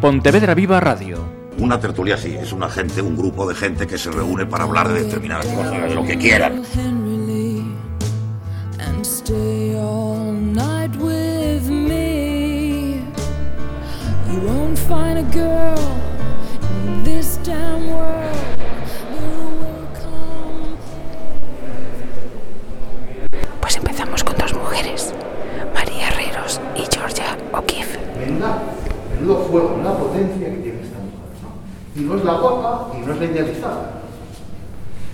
Pontevedra Viva Radio. Una tertulia sí, es una gente, un grupo de gente que se reúne para hablar de determinadas cosas, de lo que quieran. Pues empezamos con dos mujeres, María Herreros y Georgia O'Keeffe. Menudo fuego, menuda potencia que tiene esta mujer. ¿No? Es la guapa y no es la idealizada.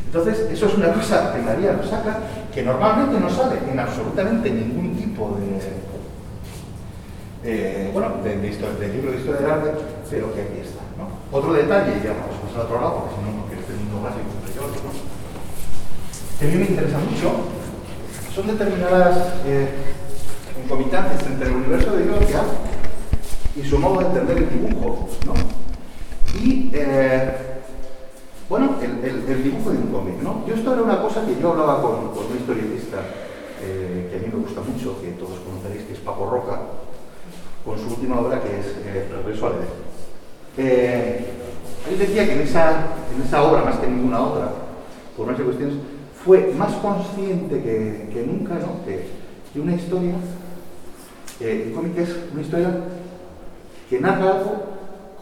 Entonces, eso es una cosa que María nos saca que normalmente no sale en absolutamente ningún tipo de, bueno, de, libro de historia del arte, pero que aquí está. Otro detalle, ya vamos a pasar a otro lado, porque si no, no quiero hacer un monográfico de George, ¿no? que a mí me interesa mucho, son determinadas eh, entre el universo de Georgia y su modo de entender el dibujo, ¿no? Y, eh, bueno, el, dibujo de un cómic, ¿no? Yo esto era una cosa que yo hablaba con, un historietista eh, que a mí me gusta mucho, que todos conoceréis, que es Paco Roca, con su última obra que es eh, Regreso al Edén. Eh, él decía que en esa, en esa obra, más que ninguna otra, por una de cuestiones, fue más consciente que, que nunca, ¿no? Que, que una historia, el cómic es una historia que narra algo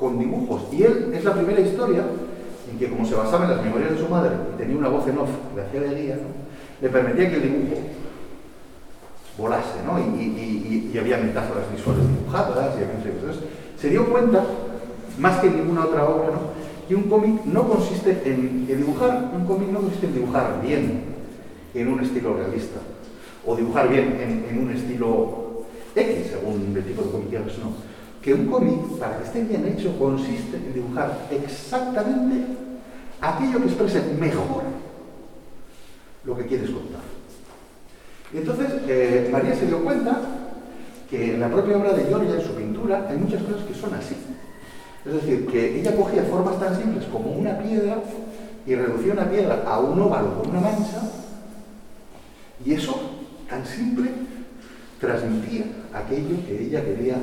con dibujos. Y él es la primera historia en que, como se basaba en las memorias de su madre y tenía una voz en off que le hacía de guía, le permitía que el dibujo volase, ¿no? Y, y- y- y había metáforas visuales dibujadas y había. Entonces, se dio cuenta, más que en ninguna otra obra, ¿no? que un cómic no consiste en, en dibujar, un cómic no consiste en dibujar bien en un estilo realista, o dibujar bien en, un estilo X, según el tipo de cómic que no. Que un cómic, para que esté bien hecho, consiste en dibujar exactamente aquello que exprese mejor lo que quieres contar. Y entonces eh, María se dio cuenta que en la propia obra de Giorgia, en su pintura, hay muchas cosas que son así. Es decir, que ella cogía formas tan simples como una piedra y reducía una piedra a un óvalo con una mancha, y eso, tan simple, transmitía aquello que ella quería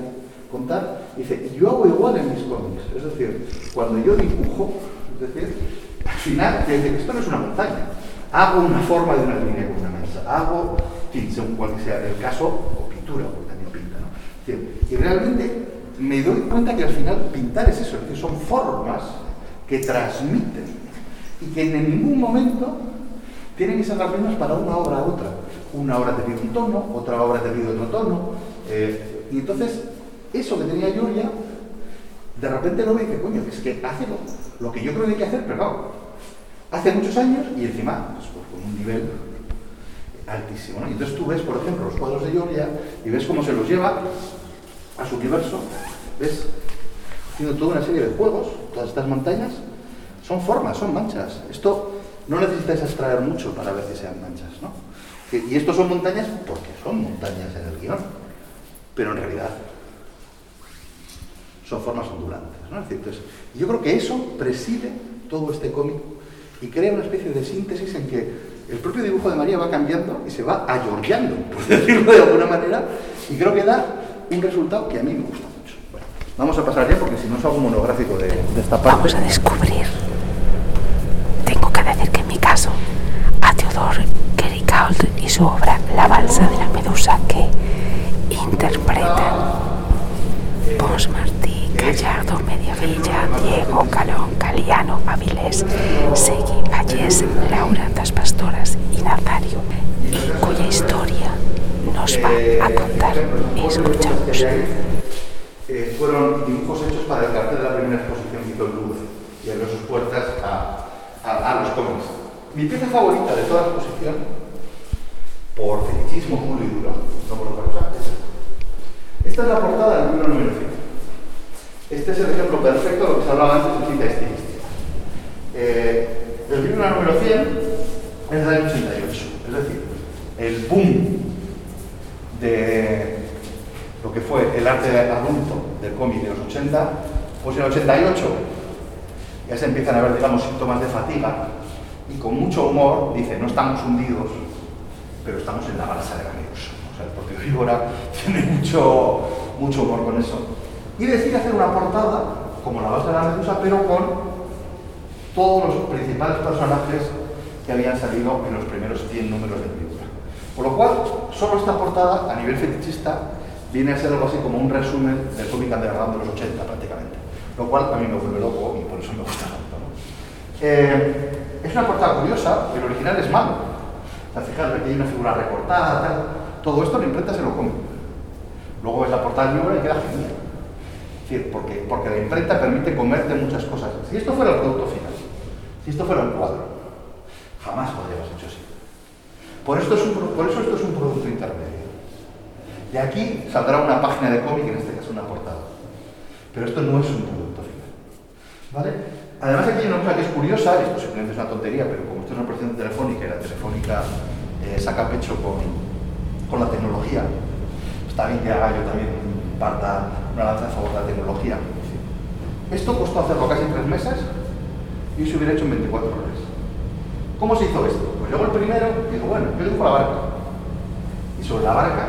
contar. Dice, yo hago igual en mis cómics. Es decir, cuando yo dibujo, es decir, al final, dice, esto no es una montaña. Hago una forma de una línea con una mancha. Hago, según cual sea el caso, o pintura, porque también pinta, ¿no? Y realmente me doy cuenta que al final pintar es eso, es decir, son formas que transmiten y que en ningún momento tienen que ser las mismas para una obra u otra. Una obra te pide un tono, otra obra te pide otro tono. eh, y entonces, eso que tenía Giorgia, de repente lo ve y dice, coño, es que hace lo, que yo creo que hay que hacer, pero claro, hace muchos años y encima, pues, pues, con un nivel altísimo. Y entonces tú ves, por ejemplo, los cuadros de Giorgia y ves cómo se los lleva a su universo, ves haciendo toda una serie de juegos, todas estas montañas, son formas, son manchas. Esto no necesitáis extraer mucho para ver que sean manchas, ¿no? Y esto son montañas porque son montañas en el guion, pero en realidad son formas ondulantes, ¿no? Es decir, entonces, yo creo que eso preside todo este cómic y crea una especie de síntesis en que el propio dibujo de María va cambiando y se va ayorreando, por decirlo de alguna manera, y creo que da un resultado que a mí me gusta mucho. Bueno, vamos a pasar ya porque si no es algo monográfico de, de esta parte. Vamos a descubrir. Tengo que decir que en mi caso, a Theodore Gericault y su obra La balsa de la medusa que interpretan Pons Martí, Gallardo, Mediavilla, Diego, Calón, Caliano, Avilés, Segui, Vallés, Laura, Das Pastoras y Nazario, cuya historia nos va a contar. Escuchamos. Eh, fueron dibujos hechos para el cartel de la primera exposición que hizo Louvre y abrió sus puertas a, los cómics. Mi pieza favorita de toda la exposición, por fetichismo puro y duro, no por otra cosa, es esta. Esta es la portada del libro número 5. Este es el ejemplo perfecto de lo que se hablaba antes de cita estilística. Eh, el libro número 100 es del año 88, es decir, el boom de lo que fue el arte adulto del cómic de los 80, pues en el 88 ya se empiezan a ver, digamos, síntomas de fatiga y con mucho humor dice, no estamos hundidos, pero estamos en la balsa de la. O sea, el propio Víbora tiene mucho, mucho humor con eso. Y decide hacer una portada, como la base de la medusa, pero con todos los principales personajes que habían salido en los primeros 100 números del libro. Por lo cual, solo esta portada, a nivel fetichista, viene a ser algo así como un resumen del cómic underground de los 80 prácticamente. Lo cual a mí me vuelve loco y por eso me gusta tanto. Eh, es una portada curiosa, el original es malo. O fijaros, aquí hay una figura recortada, tal. Todo esto la imprenta se lo come. Luego ves la portada del libro y queda genial. Porque, porque la imprenta permite comerte muchas cosas. Si esto fuera el producto final, si esto fuera un cuadro, jamás podríamos hecho así. Por, eso esto es un producto intermedio. Y aquí saldrá una página de cómic, en este caso una portada. Pero esto no es un producto final. ¿Vale? Además aquí hay una cosa que es curiosa, esto simplemente es una tontería, pero como esto es una operación telefónica y la telefónica eh, saca pecho con, con la tecnología, está bien que haga yo también parta una lanza a favor de la tecnología. Esto costó hacerlo casi tres meses y se hubiera hecho en 24 horas. ¿Cómo se hizo esto? Pues luego el primero dijo, bueno, yo dibujo la barca. Y sobre la barca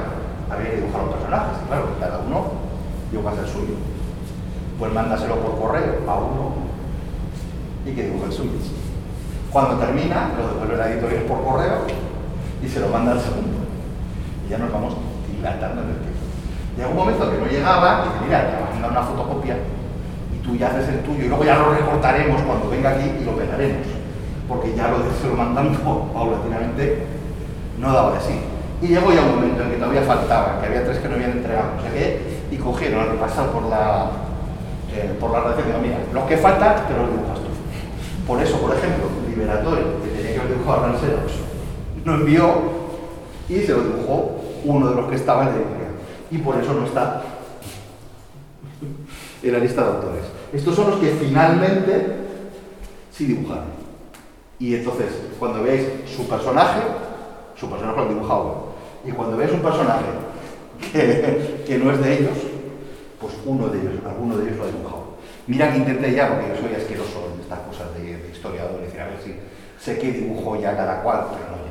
había que dibujar los personajes, y claro, cada uno dibuja el suyo. Pues mándaselo por correo a uno y que dibuje el suyo. Cuando termina, lo devuelve la editorial por correo y se lo manda al segundo. Y ya nos vamos dilatando en el tiempo. Llega un momento que no llegaba y dice, mira, te vas a mandar una fotocopia y tú ya haces el tuyo y luego ya lo recortaremos cuando venga aquí y lo pegaremos. Porque ya lo de se lo mandando paulatinamente no daba de sí. Y llegó ya un momento en que todavía faltaba, que había tres que no habían entregado, no sé qué, y cogieron al repasar por la, eh, por la redacción y digo, mira, lo que falta te lo dibujas tú. Por eso, por ejemplo, Liberatore, que tenía que haber dibujado a Ranceros, no envió y se lo dibujó uno de los que estaba editorial. Y por eso no está en la lista de autores. Estos son los que finalmente sí dibujaron. Y entonces, cuando veáis su personaje, su personaje lo han dibujado. Y cuando veáis un personaje que, que, no es de ellos, pues uno de ellos, alguno de ellos lo ha dibujado. Mira que intenté ya, porque yo soy asqueroso en estas cosas de, de historiador, decir, a ver si sé qué dibujo ya cada cual, pero no.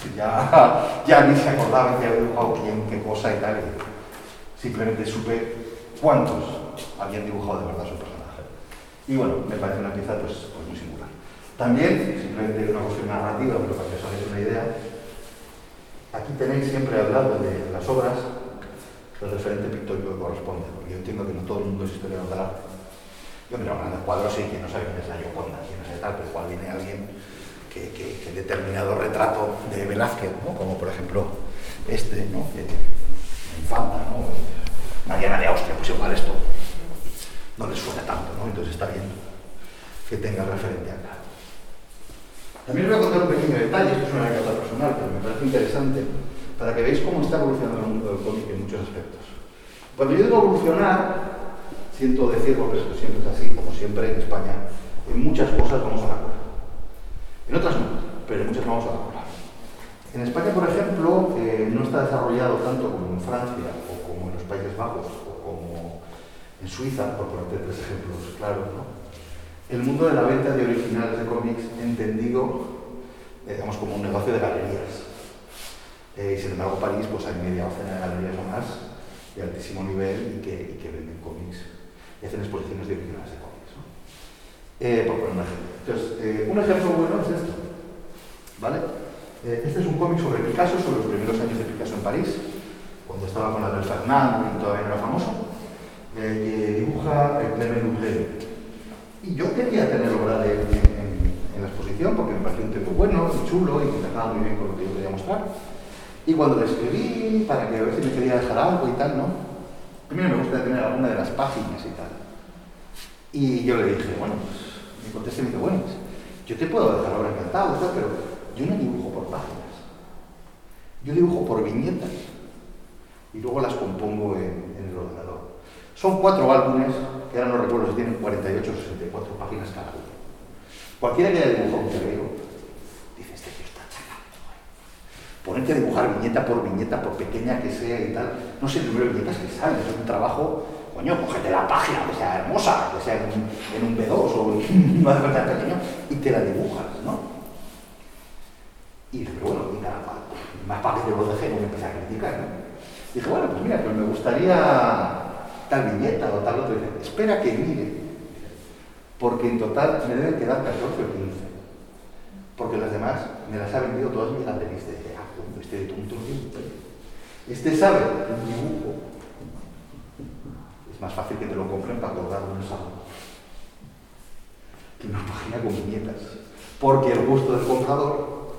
Ya, ni se acordaba que había dibujado quién, qué cosa y tal. Simplemente supe cuántos habían dibujado de verdad su personaje. Y bueno, me parece una pieza pues, pues muy singular. También, simplemente una cuestión narrativa, pero para que os hagáis una idea, aquí tenéis siempre al lado de las obras el referente pictórico que corresponde, porque yo entiendo que no todo el mundo es historiador del arte. Yo miro grandes cuadros y que no sabe quién es la Yoconda, quién es tal, pero igual viene alguien que, determinado retrato de Velázquez, como por ejemplo este, ¿no? que, Infanta, ¿no? Mariana de Austria, pues igual esto no les suena tanto, ¿no? entonces está bien que tenga referente acá. También os voy a contar un pequeño detalle, esto es una anécdota personal, pero me parece interesante, para que veáis cómo está evolucionando el mundo del cómic en muchos aspectos. Cuando yo digo evolucionar, siento decirlo, pero esto siempre es así, como siempre en España, en muchas cosas vamos a la cola. En otras no, pero en muchas vamos a la cola. En España, por ejemplo, eh, no está desarrollado tanto como en Francia, o como en los Países Bajos, o como en Suiza, por ponerte tres ejemplos claros, el mundo de la venta de originales de cómics entendido, eh, digamos, como un negocio de galerías. Eh, y sin embargo, París, pues hay media docena de galerías o más de altísimo nivel y que, y que venden cómics y hacen exposiciones de originales de cómics. Eh, por poner un ejemplo. Entonces, un ejemplo bueno es esto. ¿Vale? este es un cómic sobre Picasso, sobre los primeros años de Picasso en París, cuando estaba con del Fernand y todavía no era famoso, que dibuja el Clement Lugel, y yo quería tener obra en, la exposición porque me pareció un texto bueno y chulo y que encajaba muy bien con lo que yo quería mostrar. Y cuando le escribí para que a ver si me quería dejar algo y tal, ¿no? Primero me gustaría tener alguna de las páginas y tal. Y yo le dije, bueno, pues me contesté y me yo te puedo dejar obra encantado, tal, pero yo no dibujo por páginas. Yo dibujo por viñetas y luego las compongo en, el ordenador. Son cuatro álbumes que ahora no recuerdo si tienen 48 o 64 páginas cada uno. Cualquiera que haya dibujado un tebeiro dice, este tío está chacando. Ponerte a dibujar viñeta por viñeta, por pequeña que sea y tal, no sé el número de viñetas que salen, es un trabajo, coño, cógete la página, que sea hermosa, que sea en, un B2 o en de pequeño, y te la dibujas, ¿no? Y dije, bueno, nada, más para que te lo deje, no empecé a criticar, ¿no? Dije, bueno, pues mira, pues me gustaría tal viñeta o tal otro. Dice, espera que mire, porque en total me deben quedar 14 o 15. Porque las demás me las ha vendido todas mis banderistas. Dice, ah, este de tonto Este sabe un dibujo. Más fácil que te lo compren para colgar un salón que una página con viñetas. Porque el gusto del comprador,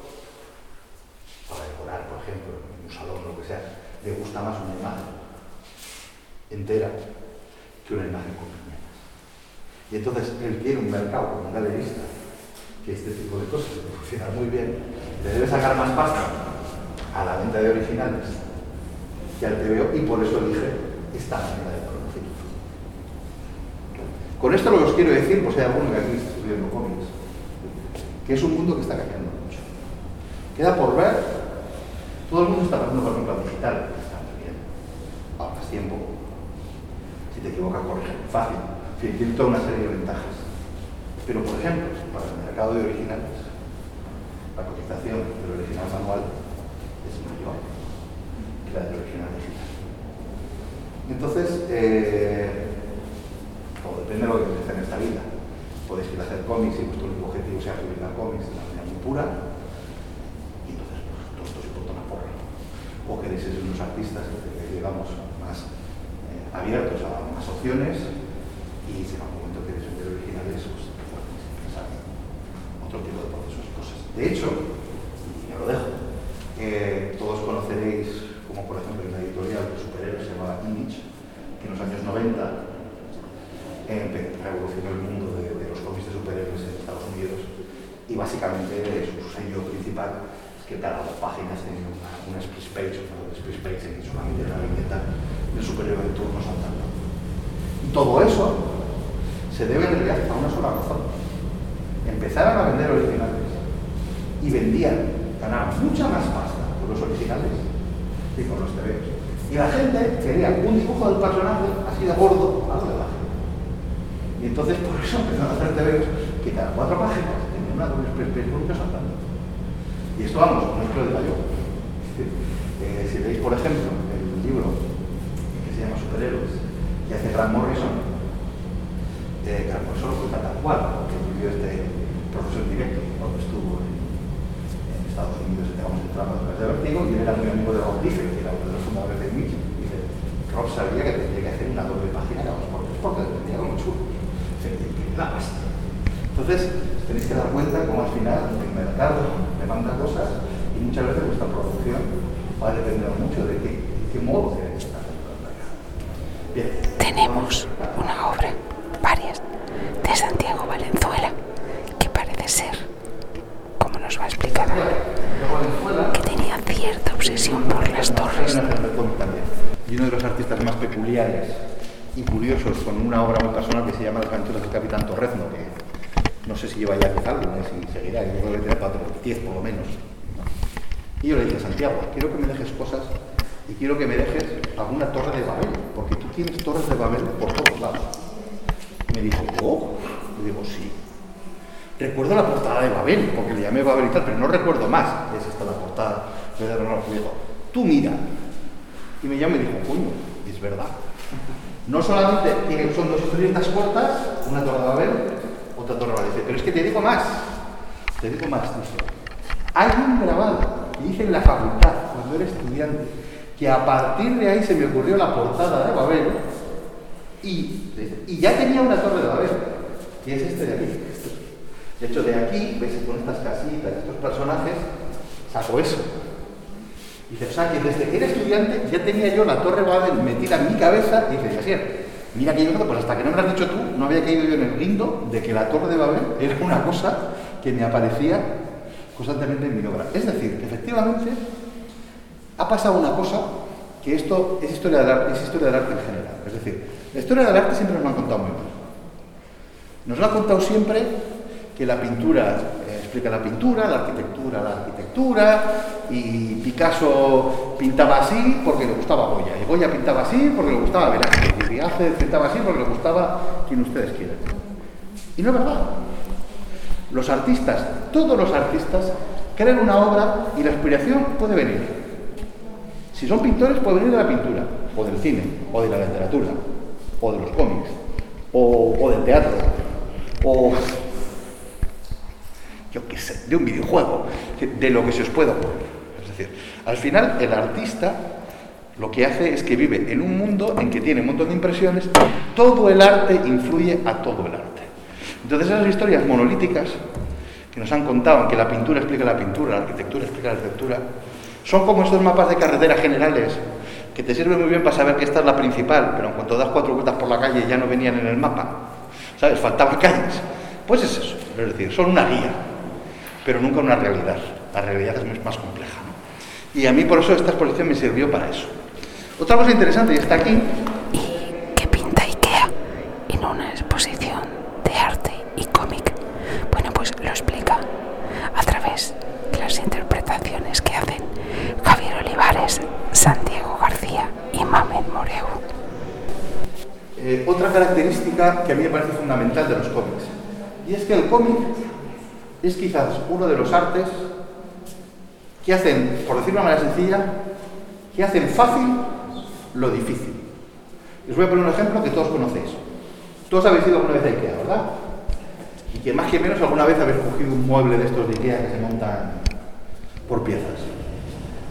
para decorar, por ejemplo, en un salón, lo que sea, le gusta más una imagen entera que una imagen con viñetas. Y entonces él tiene un mercado como un galerista que este tipo de cosas le funciona muy bien, le debe sacar más pasta a la venta de originales que al TVO y por eso elige esta manera de. Con esto lo que os quiero decir, pues hay alguno que aquí está estudiando cómics, que es un mundo que está cambiando mucho. Queda por ver, todo el mundo está pasando por ejemplo digital, está muy bien, ahora más tiempo, si te equivocas corrige, fácil, tiene toda una serie de ventajas. Pero por ejemplo, para el mercado de originales, la cotización del original manual es mayor que la del original digital. Entonces, eh, depende de que en esta vida. Podéis ir a hacer cómics y vuestro único objetivo sea publicar cómics de una manera muy pura, y entonces pues, todos os importa una porra. O queréis ser unos artistas, digamos, más eh, abiertos a más opciones y en algún momento queréis vender originales, pues otro tipo de procesos y cosas. De hecho, y ya lo dejo, eh, todos conoceréis, como por ejemplo en la editorial de superhéroes se llamaba Image, que en los años 90 eh, revolucionó el mundo de, los cómics de superhéroes en Estados Unidos y básicamente su sello principal es que cada dos páginas tenía una, una splash page, una splash page en solamente la viñeta del superhéroe de turno saltando. Y todo eso se debe en realidad a una sola razón. Empezaron a vender originales y vendían, ganaban mucha más pasta con los originales que con los TVs. Y la gente quería un dibujo del personaje así de gordo, algo de bajo. Y entonces por eso empezaron a hacer TVs que cada cuatro páginas tenían una doble perspectiva saltando. Y esto vamos, no es que lo diga yo. Eh, si veis, por ejemplo, el libro que se llama Superhéroes, que hace Grant Morrison, eh, Grant Morrison lo cuenta tal cual, que vivió este profesor directo cuando estuvo en, en Estados Unidos, digamos, entrando a través de Vertigo, y él era muy amigo de Rob Liefeld, que era uno de los fundadores de Image. Dice, Rob sabía que tendría que hacer una doble página cada dos porque tenía como chulo la pasta. Entonces, tenéis que dar cuenta cómo al final el mercado demanda cosas y muchas veces vuestra producción va a depender mucho de qué, qué modo queréis estar Bien. Tenemos una obra, varias, de Santiago Valenzuela, que parece ser, como nos va a explicar que tenía cierta obsesión por las torres. Y uno de los artistas más peculiares y curiosos con una obra muy personal que se llama Las aventuras del Capitán Torrezno, que no sé si lleva ya 10 álbumes y seguirá, yo creo que tiene 4, 10 por lo menos. Y yo le dije, Santiago, quiero que me dejes cosas y quiero que me dejes alguna torre de Babel, porque tú tienes torres de Babel por todos lados. me dijo, ¿oh? Le digo, sí. Recuerdo la portada de Babel, porque le llamé Babel y tal, pero no recuerdo más. Es esta la portada. Me dijo, tú mira. Y me llamó y me dijo, coño, es verdad. No solamente son dos historietas cortas, una torre de Babel, otra torre de Babel. Pero es que te digo más, te digo más, Hay un grabado que hice en la facultad cuando era estudiante, que a partir de ahí se me ocurrió la portada de Babel y, y ya tenía una torre de Babel, que es este de aquí. De hecho, de aquí, ves, con estas casitas, estos personajes, saco eso. Dice, o sea, que desde que era estudiante ya tenía yo la Torre Babel metida en mi cabeza y dice, así mira que yo pues hasta que no me lo has dicho tú, no había caído yo en el guindo de que la Torre de Babel era una cosa que me aparecía constantemente en mi obra. Es decir, que efectivamente ha pasado una cosa que esto es historia del arte, es historia del arte en general. Es decir, la historia del arte siempre nos lo han contado muy bien. Nos lo ha contado siempre que la pintura explica la pintura, la arquitectura, la arquitectura, y Picasso pintaba así porque le gustaba Goya, y Goya pintaba así porque le gustaba Velázquez, y Velázquez pintaba así porque le gustaba quien ustedes quieran. Y no es verdad. Los artistas, todos los artistas, crean una obra y la inspiración puede venir. Si son pintores, puede venir de la pintura, o del cine, o de la literatura. o de los cómics, o, o del teatro, o yo qué sé, de un videojuego, de lo que se os pueda ocurrir. Es decir, al final el artista lo que hace es que vive en un mundo en que tiene un montón de impresiones, todo el arte influye a todo el arte. Entonces esas historias monolíticas que nos han contado en que la pintura explica la pintura, la arquitectura explica la arquitectura, son como estos mapas de carretera generales que te sirven muy bien para saber que esta es la principal, pero en cuanto das cuatro vueltas por la calle ya no venían en el mapa, ¿sabes? Faltaban calles. Pues es eso, es decir, son una guía, pero nunca una realidad. La realidad es más compleja. ¿no? Y a mí por eso esta exposición me sirvió para eso. Otra cosa interesante, y está aquí, ¿Y qué pinta IKEA en una exposición de arte y cómic? Bueno, pues lo explica a través de las interpretaciones que hacen Javier Olivares, Santiago García y Mamed Moreu. Eh, otra característica que a mí me parece fundamental de los cómics, y es que el cómic es quizás uno de los artes que hacen, por decirlo de una manera sencilla, que hacen fácil lo difícil. os voy a poner un ejemplo que todos conocéis. Todos habéis ido alguna vez a Ikea, ¿verdad? Y que más que menos alguna vez habéis cogido un mueble de estos de Ikea que se montan por piezas.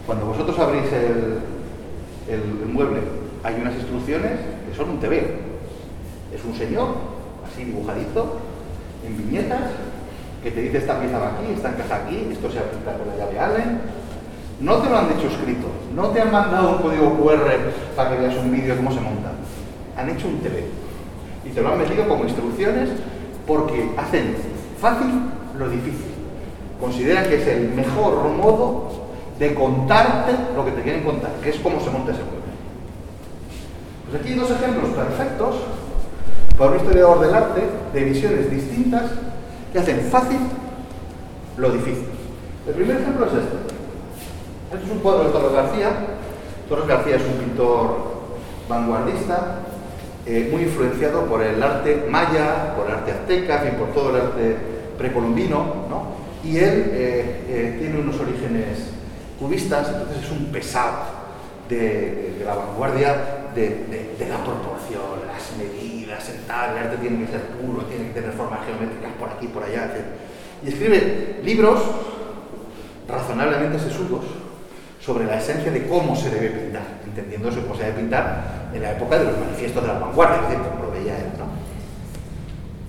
Cuando vosotros abrís el mueble, hay unas instrucciones que son un TV. Es un señor, así dibujadito, en viñetas, que te dice esta pieza va aquí, esta encaja aquí, esto se aplica con la llave Allen. No te lo han dicho escrito, no te han mandado un código QR para que veas un vídeo de cómo se monta. Han hecho un TV. Y te lo han metido como instrucciones porque hacen fácil lo difícil. Consideran que es el mejor modo de contarte lo que te quieren contar, que es cómo se monta ese mueble. Pues aquí hay dos ejemplos perfectos para un historiador del arte de visiones distintas que hacen fácil lo difícil. El primer ejemplo es este. Este es un cuadro de Torres García. Torres García es un pintor vanguardista, eh, muy influenciado por el arte maya, por el arte azteca, y por todo el arte precolombino, ¿no? Y él eh, eh, tiene unos orígenes cubistas, entonces es un pesado de, de la vanguardia de, de, la proporción, las medidas, el tal, el arte tiene que ser puro, tiene que tener formas geométricas por aquí, por allá, etc. Y escribe libros razonablemente sesudos sobre la esencia de cómo se debe pintar, entendiéndose cómo se debe pintar en la época de los manifiestos de la vanguardia, como lo veía él. ¿no?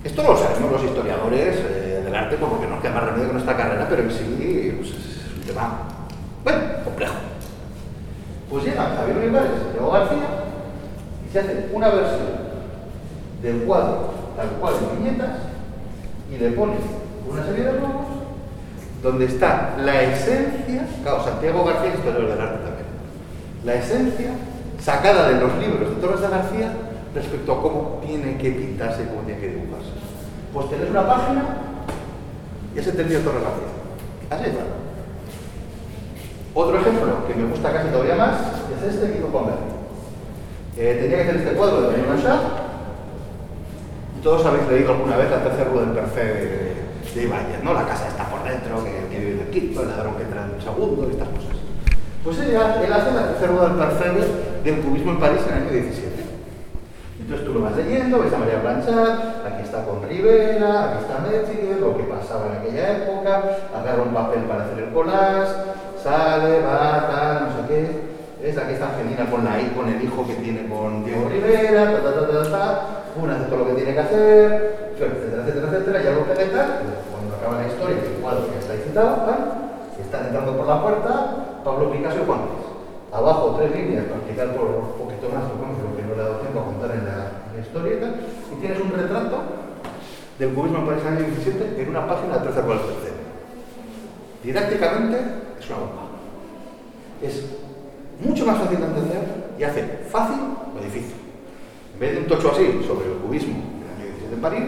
Esto lo sabemos los historiadores eh, del arte pues, porque nos queda más remedio que nuestra carrera, pero en sí pues, es un tema, bueno, complejo. Pues llega Javier Olivares Santiago García se hace una versión del cuadro tal cual en viñetas y le ponen una serie de globos donde está la esencia, claro, Santiago García es historiador del arte también, la esencia sacada de los libros de Torres de García respecto a cómo tiene que pintarse y cómo tiene que dibujarse. Pues tenés una página y has entendido Torres García. Así está. Otro ejemplo que me gusta casi todavía más es este que hizo Comer. Eh, tenía que hacer este cuadro de Benjamin Shah. Todos habéis leído alguna vez la tercera del perfect de, de Ibáñez, ¿no? La casa está por dentro, que, vive en el el ladrón que entra en un segundo, estas cosas. Pues ella, él hace la tercera del perfect del cubismo en París en el año 17. Entonces tú lo vas leyendo, ves a María Blanchard, aquí está con Rivera, aquí está Metzinger, lo que pasaba en aquella época, agarra un papel para hacer el collage, sale, va, tal, no sé qué. Es aquí está Angelina con, la, con el hijo que tiene con Diego Rivera, ta, ta, ta, ta, ta. Hace todo lo que tiene que hacer, etcétera, etcétera, etcétera, y algo que tal, cuando acaba la historia, el cuadro que está están entrando por la puerta Pablo Picasso y. Abajo tres líneas para explicar por un poquito más lo que no le he dado tiempo a contar en la, en la historia y tienes un retrato del cubismo en París año 17 en una página de 13 por el tercero. Didácticamente es una bomba. Es mucho más fácil de entender y hace fácil lo difícil. En vez de un tocho así sobre el cubismo del año 17 en París,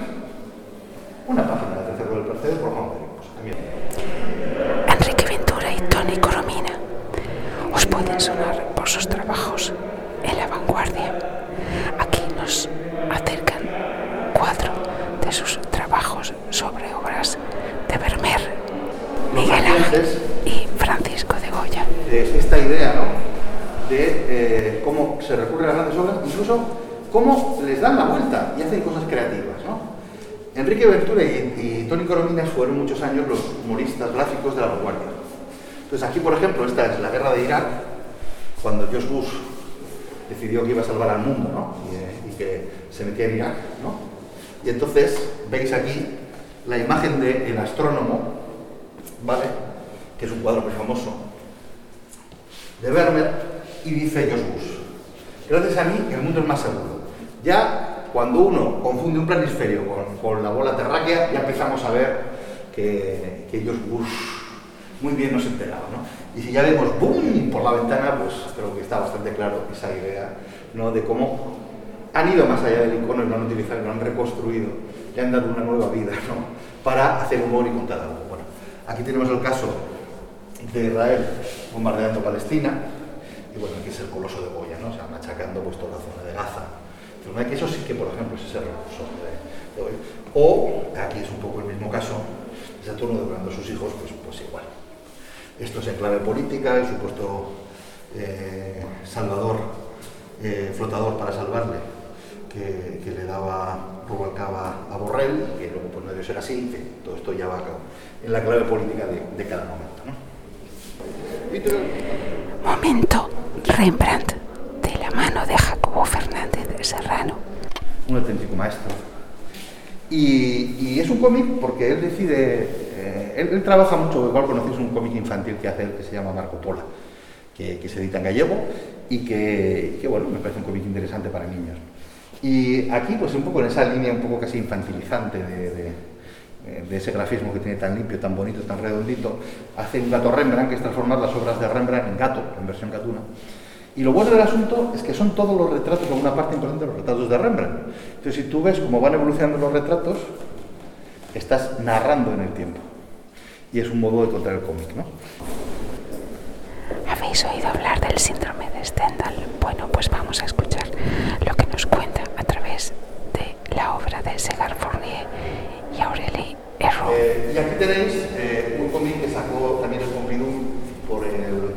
una página de 13 por el tercero por Juan Pues también. Enrique Ventura y Tony Coromina os pueden sonar por sus trabajos en la vanguardia. Aquí nos acercan cuatro de sus trabajos sobre obras de Vermeer, Miguel Ángel y Francisco de Goya. Esta idea, ¿no? De eh, cómo se recurre a las grandes obras, incluso cómo les dan la vuelta y hacen cosas creativas, ¿no? Enrique Ventura y, y Tony Corominas fueron muchos años los humoristas gráficos de la vanguardia. Entonces aquí, por ejemplo, esta es la guerra de Irak, cuando George Bush decidió que iba a salvar al mundo, ¿no? Y, eh, que se metía en Irak, ¿no? Y entonces veis aquí la imagen del astrónomo, ¿vale? Que es un cuadro muy famoso, de Vermeer, y dice Bush, gracias a mí el mundo es más seguro. Ya cuando uno confunde un planisferio con, con la bola terráquea, ya empezamos a ver que, que Bush muy bien nos enteraba, ¿no? Y si ya vemos ¡boom! por la ventana, pues creo que está bastante claro esa idea, ¿no? De cómo han ido más allá del icono y lo han utilizado, lo han reconstruido, le han dado una nueva vida, ¿no? Para hacer humor y contar algo. Bueno, aquí tenemos el caso de Israel bombardeando Palestina, y bueno, aquí es el coloso de Goya, ¿no? O sea, machacando pues toda la zona de Gaza. Que eso sí que, por ejemplo, es ese recurso de, de. O, aquí es un poco el mismo caso, Saturno devorando a sus hijos, pues, pues igual. Esto es en clave política, el supuesto eh, salvador, eh, flotador para salvarle, que, le daba Rubalcaba a Borrell, que luego pues no debió ser así, que todo esto ya va a cabo en la clave política de, de cada momento. ¿no? Momento Rembrandt, de la mano de Jacobo Fernández de Serrano. Un auténtico maestro. Y, es un cómic porque él decide eh, él, trabaja mucho, igual conocéis un cómic infantil que hace él que se llama Marco Pola, que, se edita en gallego y que, bueno, me parece un cómic interesante para niños. Y aquí, pues un poco en esa línea un poco casi infantilizante de, de ese grafismo que tiene tan limpio, tan bonito, tan redondito, hace un gato Rembrandt, que es transformar las obras de Rembrandt en gato, en versión gatuna. Y lo bueno del asunto es que son todos los retratos, una parte importante de los retratos de Rembrandt. Entonces, si tú ves cómo van evolucionando los retratos, estás narrando en el tiempo. Y es un modo de contar el cómic, ¿no? ¿Habéis oído hablar del síndrome de Stendhal? Bueno, pues vamos a escuchar lo que nos cuenta a través la obra de Segar Fournier y Aurélie Herro. Eh, y aquí tenéis eh, un cómic que sacó también el Pompidou por el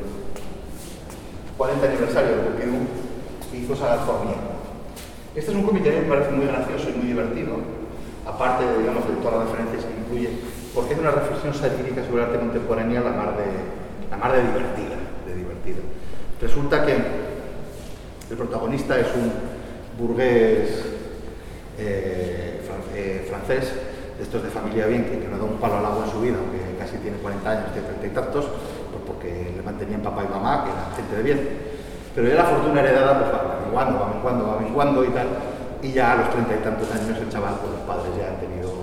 40 aniversario del Pompidou que hizo Segar Fournier. Este es un cómic que a mí me parece muy gracioso y muy divertido, aparte de, digamos, de todas las referencias que incluye, porque es una reflexión satírica sobre el arte contemporáneo la mar de, la mar de divertida, de divertida. Resulta que el protagonista es un burgués eh, eh, francés, de estos de familia bien, que, que, no da un palo al agua en su vida, aunque casi tiene 40 años, tiene 30 y tantos, pues porque le mantenían papá y mamá, que eran gente de bien. Pero ya la fortuna heredada pues va menguando, va menguando, va menguando y tal, y ya a los treinta y tantos años el chaval, pues los padres ya han tenido,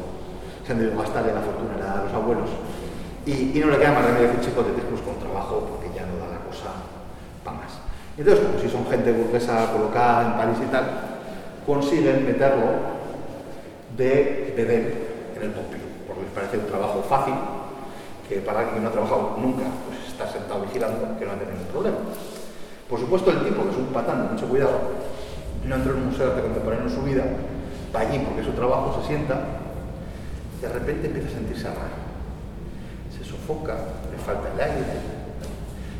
se han debido gastar la fortuna heredada de los abuelos, y, no le queda más remedio que un chico de pues con trabajo, porque ya no da la cosa para más. Entonces, como si son gente burguesa colocada en París y tal, consiguen meterlo de bedel en el Pompidou, porque les parece un trabajo fácil, que para alguien que no ha trabajado nunca, pues está sentado vigilando, que no va a tener ningún problema. Por supuesto, el tipo, que es un patán mucho cuidado, no entró en un museo de arte contemporáneo en su vida, va allí porque su trabajo, se sienta, de repente empieza a sentirse raro. Se sofoca, le falta el aire,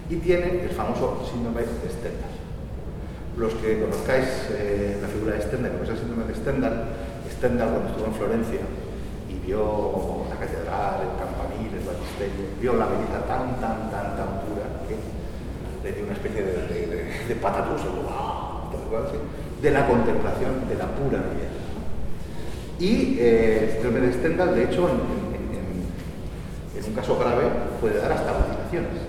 y tiene el famoso síndrome de Stendhal. Los que conozcáis eh, la figura de Stendhal, que es el síndrome de Stendhal, Stendhal cuando estuvo en Florencia y vio la catedral, el campanil, el baptisterio, vio la belleza tan, tan, tan, tan pura que le dio una especie de, de, de, de de la contemplación de la pura belleza. Y eh, el síndrome de Stendhal, de hecho, en, un caso grave, puede dar hasta alucinaciones.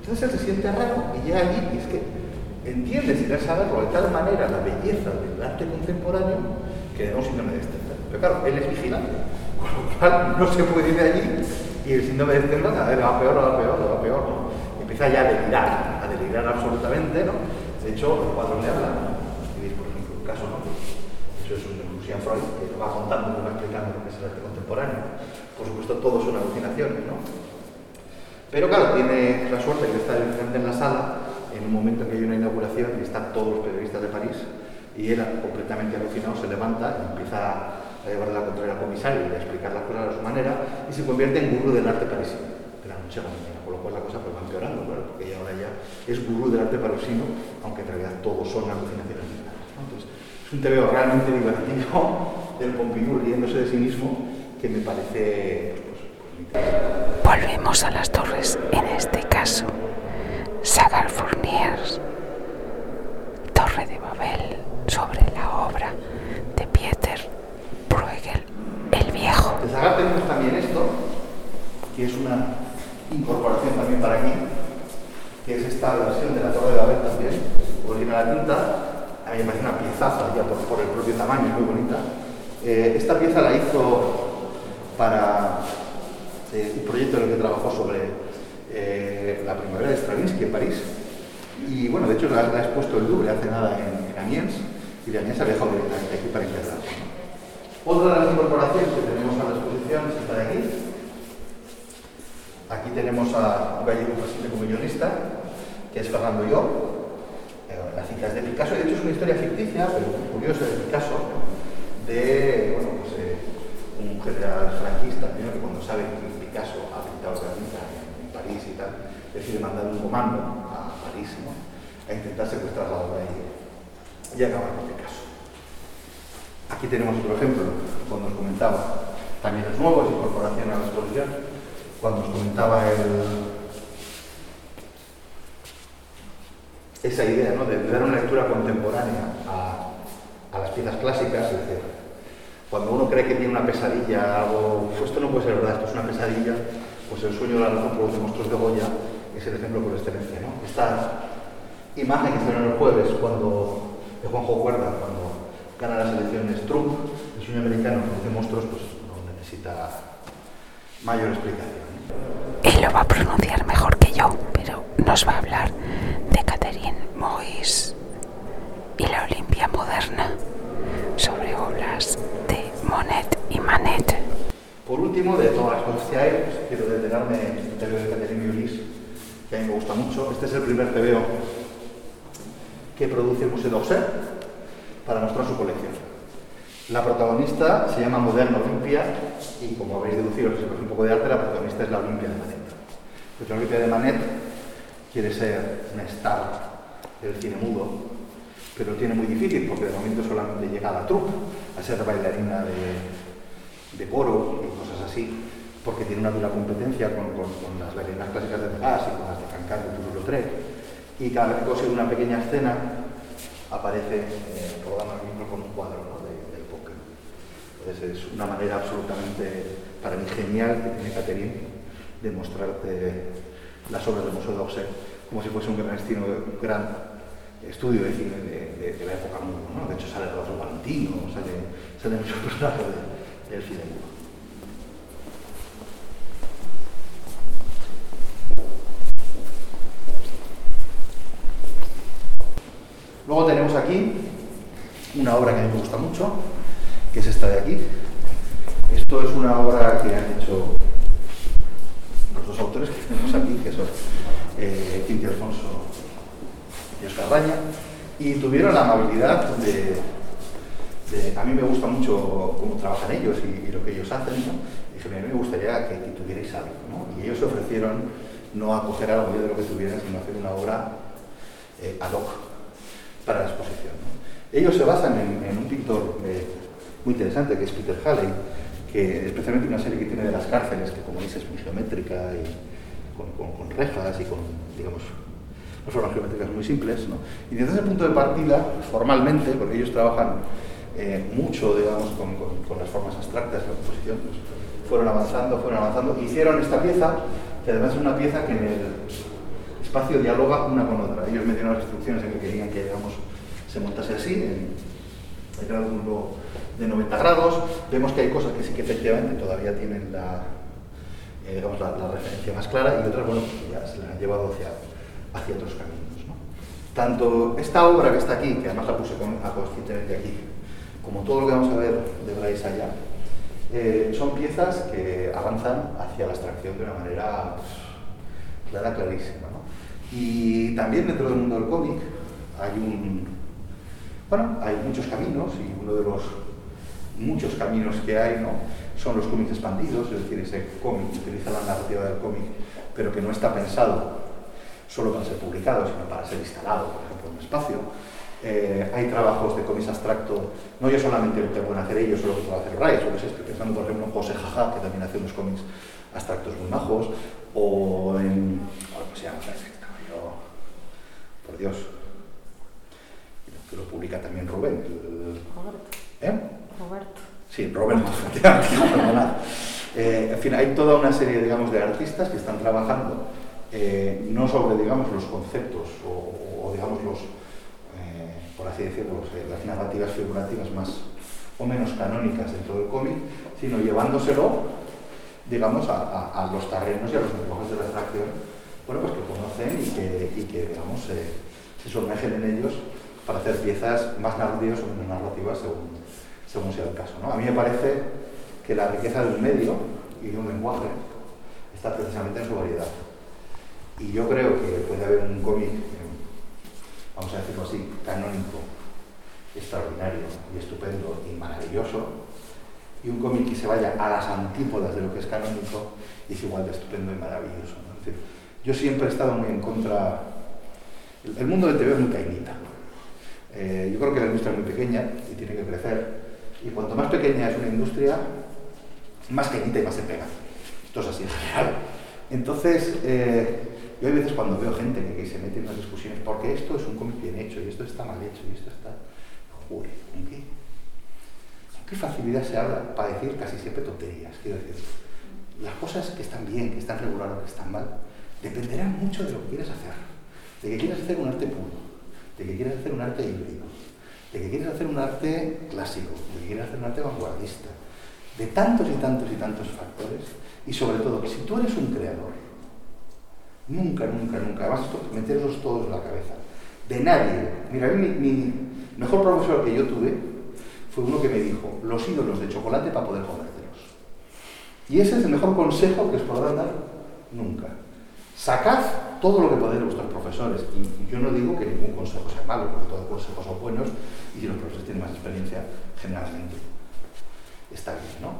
Entonces él se siente raro y ya allí es que entiende, sin saberlo, de tal manera la belleza del arte contemporáneo que le da un síndrome de Stendhal. Pero claro, él es vigilante, con lo cual no se puede ir de allí y el síndrome de Stendhal va peor, va peor, va peor. ¿no? Empieza ya a delirar, a delirar absolutamente, ¿no? De hecho, los cuadros le hablan. Escribís, por ejemplo, un caso, ¿no? Eso es un Lucian Freud, que lo va contando, lo va explicando lo que es el arte contemporáneo. Por supuesto, todo son alucinaciones, ¿no? Pero claro, tiene la suerte de estar enfrente en la sala en un momento en que hay una inauguración y están todos los periodistas de París y él, completamente alucinado, se levanta y empieza a llevarle la contraria al comisario y a explicar las cosas a su manera y se convierte en gurú del arte parisino. De la noche a la mañana, con lo cual la cosa pues va empeorando, porque ya ahora ya es gurú del arte parisino, aunque en realidad todos son alucinaciones mentales. Entonces, es un TVO realmente divertido del Pompidou riéndose de sí mismo que me parece pues, Volvemos a las torres, en este caso, Sagar Fourniers, Torre de Babel, sobre la obra de Pieter Bruegel, el Viejo. De Sagar tenemos también esto, que es una incorporación también para aquí, que es esta versión de la Torre de Babel también, original la tinta, a mí me parece una piezaza ya por, por el propio tamaño, muy bonita. Eh, esta pieza la hizo para eh, un proyecto en el que trabajó sobre la primavera de Stravinsky en París. Y bueno, de hecho la, la ha expuesto el Louvre hace nada en, en Amiens, y de Amiens ha dejado directamente aquí para integrarla. Otra de las incorporaciones que tenemos a la exposición es esta de aquí. Aquí tenemos a un gallego brasileño millonista, que es Fernando Yo. Eh, la cita es de Picasso, de hecho es una historia ficticia, pero curiosa de Picasso, de bueno, pues, eh, un general franquista, que cuando sabe que Picasso ha pintado la en París y tal, decide mandar un comando a París a intentar secuestrar la obra y, y acabar con Picasso. Aquí tenemos otro ejemplo, cuando os comentaba, también es nuevo, es incorporación a la exposición, cuando os comentaba esa idea ¿no? de, dar una lectura contemporánea a, a las piezas clásicas, es decir, cuando uno cree que tiene una pesadilla, algo, pues esto no puede ser verdad, esto es una pesadilla, pues el sueño de la razón por los monstruos de Goya es el ejemplo por excelencia. ¿no? Esta imagen que salió el jueves cuando, de Juanjo Cuerda, cuando gana las elecciones Trump, el sueño americano de monstruos, pues no necesita mayor explicación. Él lo va a pronunciar mejor que yo, pero nos va a hablar de Catherine Mois y la Olimpia moderna sobre obras de Monet y Manet. Por último, de todas las cosas que hay, pues, quiero detenerme en TVO de Catherine Ulis, que a mí me gusta mucho. Este es el primer TVO que produce el Museo d'Orsay para mostrar su colección. La protagonista se llama Moderna Olimpia y, como habéis deducido, si conoce un poco de arte, la protagonista es la Olimpia de Manet. La Olimpia de Manet quiere ser una star del cine mudo, pero lo tiene muy difícil porque de momento solamente llega a la troupe, a ser bailarina de, de coro y cosas así, porque tiene una dura competencia con, con, las bailarinas clásicas de Degas y con las de Cancan de Toulouse-Lautrec. Y cada vez que consigue una pequeña escena, aparece eh, rodando el mismo con un cuadro de, del póker. Entonces es una manera absolutamente, para mí, genial que tiene Catherine de mostrarte las obras del Museo d'Orsay como si fuese un gran, estilo, un gran estudio de cine de, de, de la época mudo. ¿no? De hecho sale Rodolfo Valentino, sale, sale muchos personajes de, del cine mudo. Luego tenemos aquí una obra que a mí me gusta mucho, que es esta de aquí. Esto es una obra que han hecho los dos autores que tenemos aquí, que son eh, Alfonso y Oscar Raña, y tuvieron la amabilidad de, A mí me gusta mucho cómo trabajan ellos y, lo que ellos hacen, ¿no? Y a mí me gustaría que, que tuvierais algo, ¿no? Y ellos se ofrecieron no a coger algo de lo que tuvieran, sino hacer una obra eh, ad hoc para la exposición. ¿no? Ellos se basan en, en un pintor eh, muy interesante que es Peter Halley, que especialmente una serie que tiene de las cárceles, que como veis es muy geométrica y con, con, con rejas y con, digamos, unas formas geométricas muy simples. ¿no? Y desde ese punto de partida, formalmente, porque ellos trabajan eh, mucho, digamos, con, con, las formas abstractas de la composición, pues, fueron avanzando, fueron avanzando, hicieron esta pieza, que además es una pieza que en el espacio dialoga una con otra. Ellos me dieron las instrucciones en que querían que digamos, se montase así, en el grado de 90 grados. Vemos que hay cosas que sí que efectivamente todavía tienen la, eh, digamos, la, referencia más clara y otras, bueno, que ya se las han llevado hacia, hacia otros caminos. ¿no? Tanto esta obra que está aquí, que además la puse con, conscientemente aquí, como todo lo que vamos a ver de Bryce allá, eh, son piezas que avanzan hacia la abstracción de una manera pues, clara, clarísima. ¿no? Y también dentro del mundo del cómic hay un, bueno, hay muchos caminos y uno de los muchos caminos que hay, ¿no? Son los cómics expandidos, es decir, ese cómic que utiliza la narrativa del cómic, pero que no está pensado solo para ser publicado, sino para ser instalado, por ejemplo, en un espacio. Eh, hay trabajos de cómics abstracto, no yo solamente lo que pueden hacer ellos o lo que puede hacer Rice, o que estoy pensando por ejemplo en José Jaja, que también hace unos cómics abstractos muy majos, o en. ¿Cómo se llama? Por Dios. Que lo publica también Rubén. Roberto. ¿Eh? Roberto. Sí, Roberto, eh, en fin, hay toda una serie, digamos, de artistas que están trabajando eh, no sobre, digamos, los conceptos o, o digamos, los, eh, por así decirlo, eh, las narrativas figurativas más o menos canónicas dentro del cómic, sino llevándoselo, digamos, a, a- a los terrenos y a los lenguajes de la abstracción, bueno, pues que conocen y que, y que digamos, se- se sumergen en ellos para hacer piezas más narrativas o menos narrativas según, según sea el caso. ¿no? A mí me parece que la riqueza de un medio y de un lenguaje está precisamente en su variedad. Y yo creo que puede haber un cómic, eh, vamos a decirlo así, canónico, extraordinario y estupendo y maravilloso, y un cómic que se vaya a las antípodas de lo que es canónico y es igual de estupendo y maravilloso. Yo siempre he estado muy en contra. El, mundo del TV es muy cainita. Eh, yo creo que la industria es muy pequeña y tiene que crecer. Y cuanto más pequeña es una industria, más cainita y más se pega. Esto es así en general. Entonces, eh, yo hay veces cuando veo gente que, que se mete en unas discusiones, porque esto es un cómic bien hecho y esto está mal hecho y esto está. Joder, ¿con qué? ¿Con qué facilidad se habla para decir casi siempre tonterías? Quiero decir, las cosas que están bien, que están reguladas o que están mal, dependerán mucho de lo que quieres hacer. De que quieras hacer un arte puro, de que quieras hacer un arte híbrido, de que quieres hacer un arte clásico, de que quieres hacer un arte vanguardista, de tantos y tantos y tantos factores, y sobre todo que si tú eres un creador, nunca, nunca, nunca, además esto, meterlos todos en la cabeza, de nadie. Mira, a mí mi, mi mejor profesor que yo tuve fue uno que me dijo, los ídolos de chocolate para poder comértelos. Y ese es el mejor consejo que os podrán dar nunca. Sacad todo lo que podáis de vuestros profesores. Y, yo no digo que ningún consejo sea malo, porque todos los consejos son buenos y si los profesores tienen más experiencia, generalmente está bien, ¿no?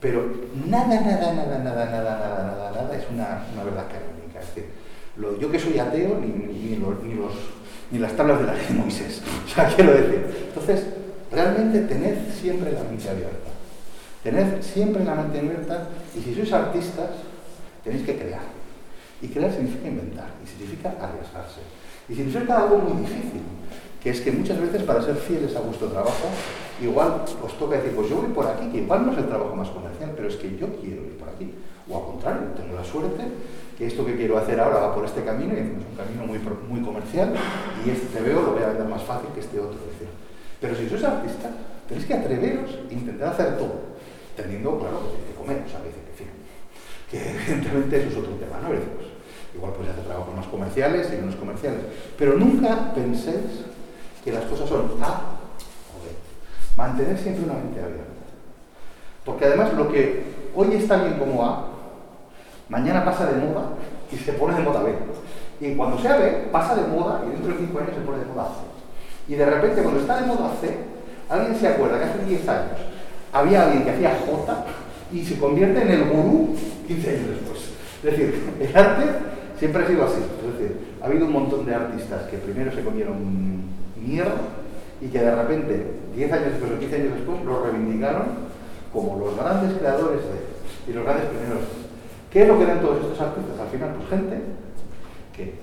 Pero nada, nada, nada, nada, nada, nada, nada, nada es una, una verdad canónica. Es decir, lo- yo que soy ateo, ni, ni, ni los, ni, los, ni las tablas de la ley de Moisés. O sea, quiero decir. Entonces, realmente tened siempre la mente abierta. Tened siempre la mente abierta y si sois artistas, tenéis que crear. Y crear significa inventar, y significa arriesgarse. Y significa algo muy difícil, que es que muchas veces para ser fieles a vuestro trabajo, igual os toca decir, pues yo voy por aquí, que igual no es el trabajo más comercial, pero es que yo quiero ir por aquí. O al contrario, tengo la suerte que esto que quiero hacer ahora va por este camino, y es un camino muy, muy comercial, y este te veo lo voy a vender más fácil que este otro. decir. Pero si sois artistas, tenéis que atreveros e intentar hacer todo, teniendo, claro, que comer, o sea, que, que, que evidentemente eso es otro tema, ¿no? Decir, pues, igual podéis hacer trabajos más comerciales y menos comerciales, pero nunca penséis que las cosas son A o B. Mantener siempre una mente abierta. Porque además lo que hoy está bien como A, mañana pasa de moda y se pone de moda B. Y cuando sea B, pasa de moda y dentro de 5 años se pone de moda C. Y de repente cuando está de moda C, alguien se acuerda que hace 10 años había alguien que hacía J y se convierte en el gurú 15 años después. Es decir, el arte siempre ha sido así. Es decir, ha habido un montón de artistas que primero se comieron mierda y que de repente, 10 años después o 15 años después, lo reivindicaron como los grandes creadores de, y los grandes primeros. ¿Qué es lo que eran todos estos artistas? Al final, pues gente que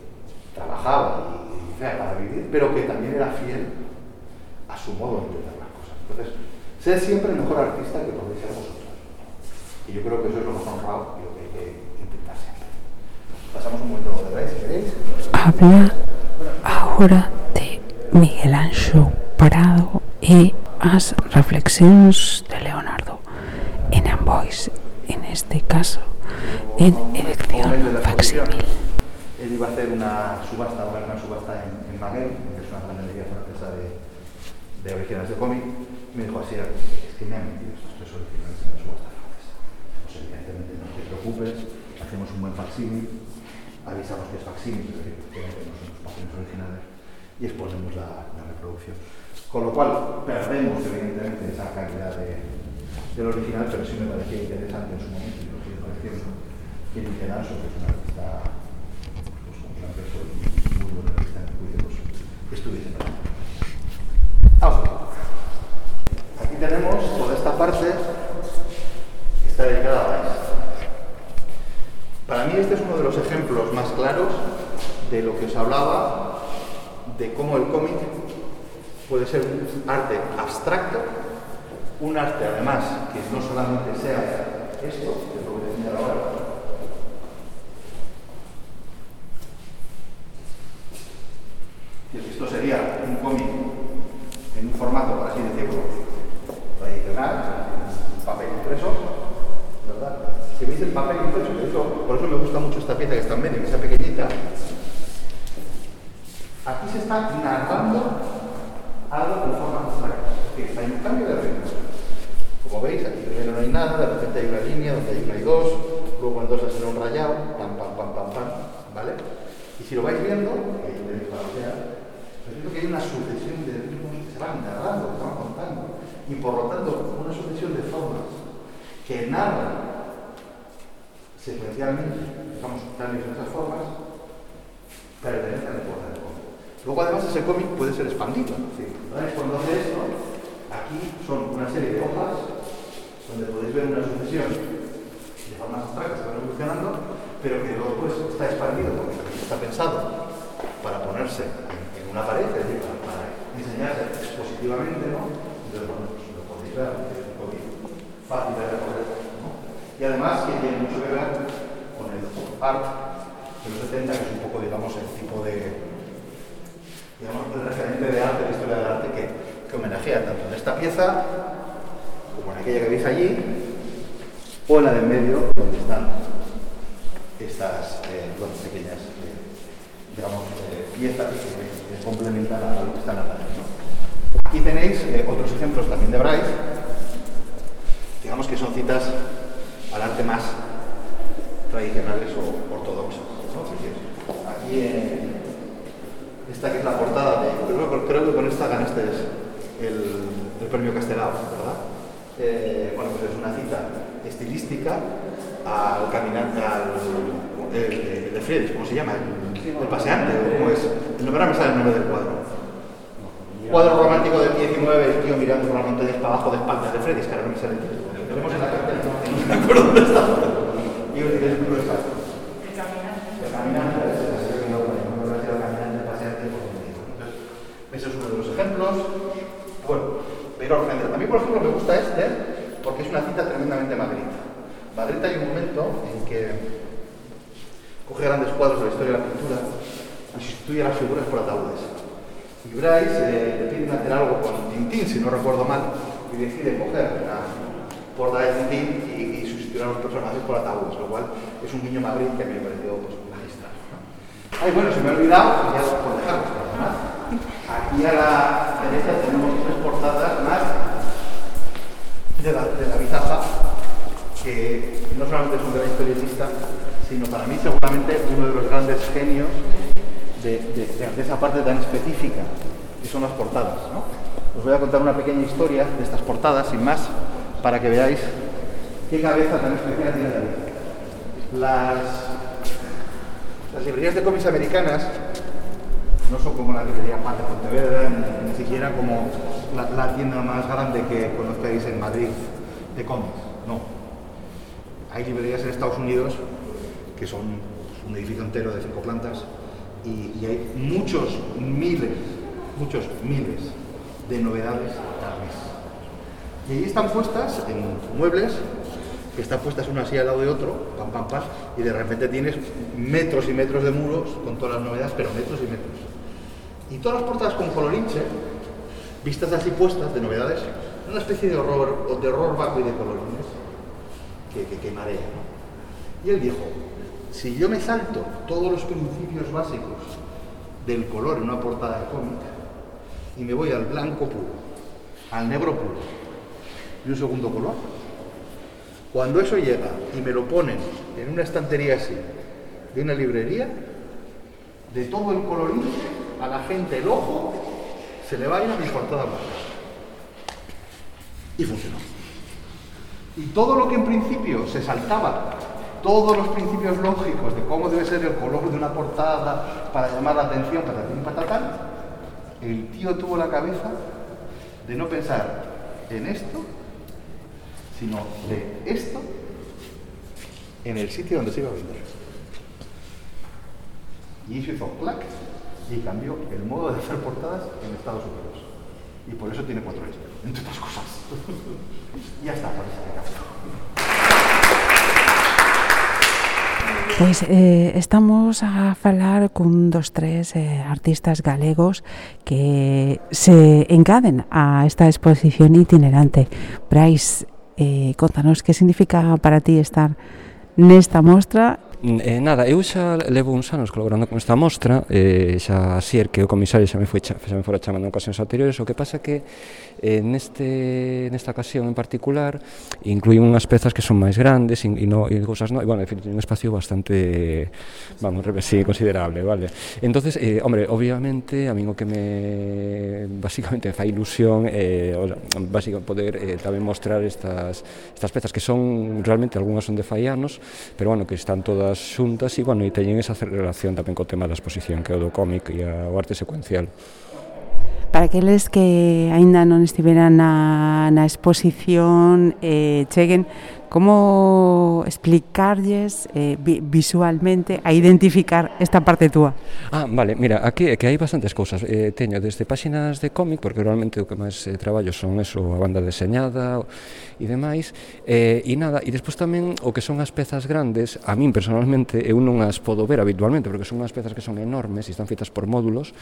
trabajaba y, y para vivir, pero que también era fiel a su modo de entender las cosas. Entonces, sed siempre el mejor artista que podéis ser vosotros. Y yo creo que eso es lo más honrado y lo que. Pasamos un momento si queréis. Habla ahora de Miguel Anxo Prado y las reflexiones de Leonardo en Amboise, en este caso en elección facsímil. Él iba a hacer una subasta, una gran subasta en, en Maguey, que es una ganadería francesa de, de originales de cómic. Me dijo así, es que me han metido estos tres originales en la subasta francesa. Pues evidentemente no te preocupes, hacemos un buen facsímil, avisamos que es facsímil, es decir, que no son páginas originales, y exponemos la, reproducción. Con lo cual, perdemos evidentemente esa calidad del original, pero sí me parecía interesante en su momento, y lo que pareció que literal sobre una revista, pues como una persona muy buena revista en el pues, estuviese Vamos Aquí tenemos toda esta parte, que está dedicada a la para mí este es uno de los ejemplos más claros de lo que os hablaba, de cómo el cómic puede ser un arte abstracto, un arte además que no solamente sea esto, que es lo que ahora, ese cómic puede ser expandido. ¿sí? Cuando hace esto, aquí son una serie de hojas donde podéis ver una sucesión de formas abstractas que evolucionando, pero que luego pues, está expandido porque está pensado para ponerse una pared, es decir, para, enseñarse expositivamente, ¿no? Entonces, pues lo podéis ver, es un poquito fácil de recorrer, ¿no? Y además que tiene mucho que ver con el art de los 70, que es un poco, digamos, el tipo de, digamos, el referente de arte, de historia del arte, que, que homenajea tanto en esta pieza como en aquella que veis allí, o en la del medio, donde están estas eh, pequeñas, eh, digamos, eh, piezas que complementar a lo que está narrando. Aquí tenéis eh, otros ejemplos también de Bryce, digamos que son citas al arte más tradicionales o ortodoxos. aquí en esta que es la portada, de, creo, creo, que con esta gané este el, el premio Castelao, ¿verdad? Eh, bueno, pues es una cita estilística al caminante, al el, de Freddy, ¿cómo se llama? El, paseante, ¿cómo es? El nombre me sale el nombre del cuadro. Cuadro romántico del 19, el tío mirando por la montaña para abajo de espaldas de Freddy, es que ahora no me sale el título. Lo tenemos en la no me acuerdo dónde está. Y yo diré el número exacto. El caminante. El caminante, es uno de los ejemplos. Bueno, pero a mí, por ejemplo, me gusta este porque es una cita tremendamente madrid. Madrid hay un momento en que coge grandes cuadros de la historia de la pintura y sustituye las figuras por ataúdes. Y Bryce eh, le piden hacer algo con Tintín, si no recuerdo mal, y decide coger la portada de Tintín y, sustituir a los personajes por ataúdes, lo cual es un guiño Madrid que me pareció pues, magistral. Ay, bueno, se me ha olvidado, ya por dejarlo, pero además, aquí a la derecha tenemos tres portadas más de la, de la que no solamente es un gran historietista, sino para mí seguramente uno de los grandes genios de, esa parte tan específica, que son las portadas. Os voy a contar una pequeña historia de estas portadas, sin más, para que veáis qué cabeza tan especial tiene David. Las, las librerías de cómics americanas no son como la librería Juan de Pontevedra, ni, siquiera como la, tienda más grande que conozcáis en Madrid de cómics. No. Hay librerías en Estados Unidos que son un edificio entero de cinco plantas, y, hay muchos miles, muchos miles de novedades al mes. Y ahí están puestas en muebles, que están puestas una así al lado de otro, pam, pam, pam, y de repente tienes metros y metros de muros con todas las novedades, pero metros y metros. Y todas las portadas con colorinche, vistas así puestas de novedades, una especie de horror, de horror y de colorines que, que, marea. Y él dijo, si yo me salto todos los principios básicos del color en una portada de cómic y me voy al blanco puro, al negro puro y un segundo color, cuando eso llega y me lo ponen en una estantería así, de una librería, de todo el colorín, a la gente el ojo se le va a ir a mi portada blanca. Y funcionó. Y todo lo que en principio se saltaba todos los principios lógicos de cómo debe ser el color de una portada para llamar la atención, para un patatán, el tío tuvo la cabeza de no pensar en esto, sino de esto en el sitio donde se iba a vender. Y eso hizo clac y cambió el modo de hacer portadas en Estados Unidos. Y por eso tiene cuatro estrellas, entre otras cosas. y ya está, por caso. Pois eh, estamos a falar cun dos tres eh, artistas galegos que se encaden a esta exposición itinerante. Brais, eh, contanos que significa para ti estar nesta mostra Mm, eh, nada, eu xa levo uns anos colaborando con esta mostra, eh, xa Sier, que o comisario xa me foi xa, xa me fora chamando en ocasións anteriores, o que pasa que eh, neste, nesta ocasión en particular incluí unhas pezas que son máis grandes e, no, e cousas no, e bueno, en fin, un espacio bastante vamos, sí, considerable, vale. Entonces, eh, hombre, obviamente a min o que me basicamente me fai ilusión eh, o, básicamente poder eh, tamén mostrar estas, estas pezas que son realmente algunhas son de faianos, pero bueno, que están todas xuntas e bueno, e teñen esa relación tamén co tema da exposición que é o do cómic e a, o arte secuencial. Para aqueles que aínda non estiveran na, na exposición, eh, cheguen, como explicarlles eh, vi, visualmente a identificar esta parte túa? Ah, vale, mira, aquí é que hai bastantes cousas. Eh, teño desde páxinas de cómic, porque realmente o que máis eh, traballo son eso, a banda deseñada e demais, eh, e nada, e despois tamén o que son as pezas grandes, a min personalmente eu non as podo ver habitualmente, porque son unhas pezas que son enormes e están feitas por módulos,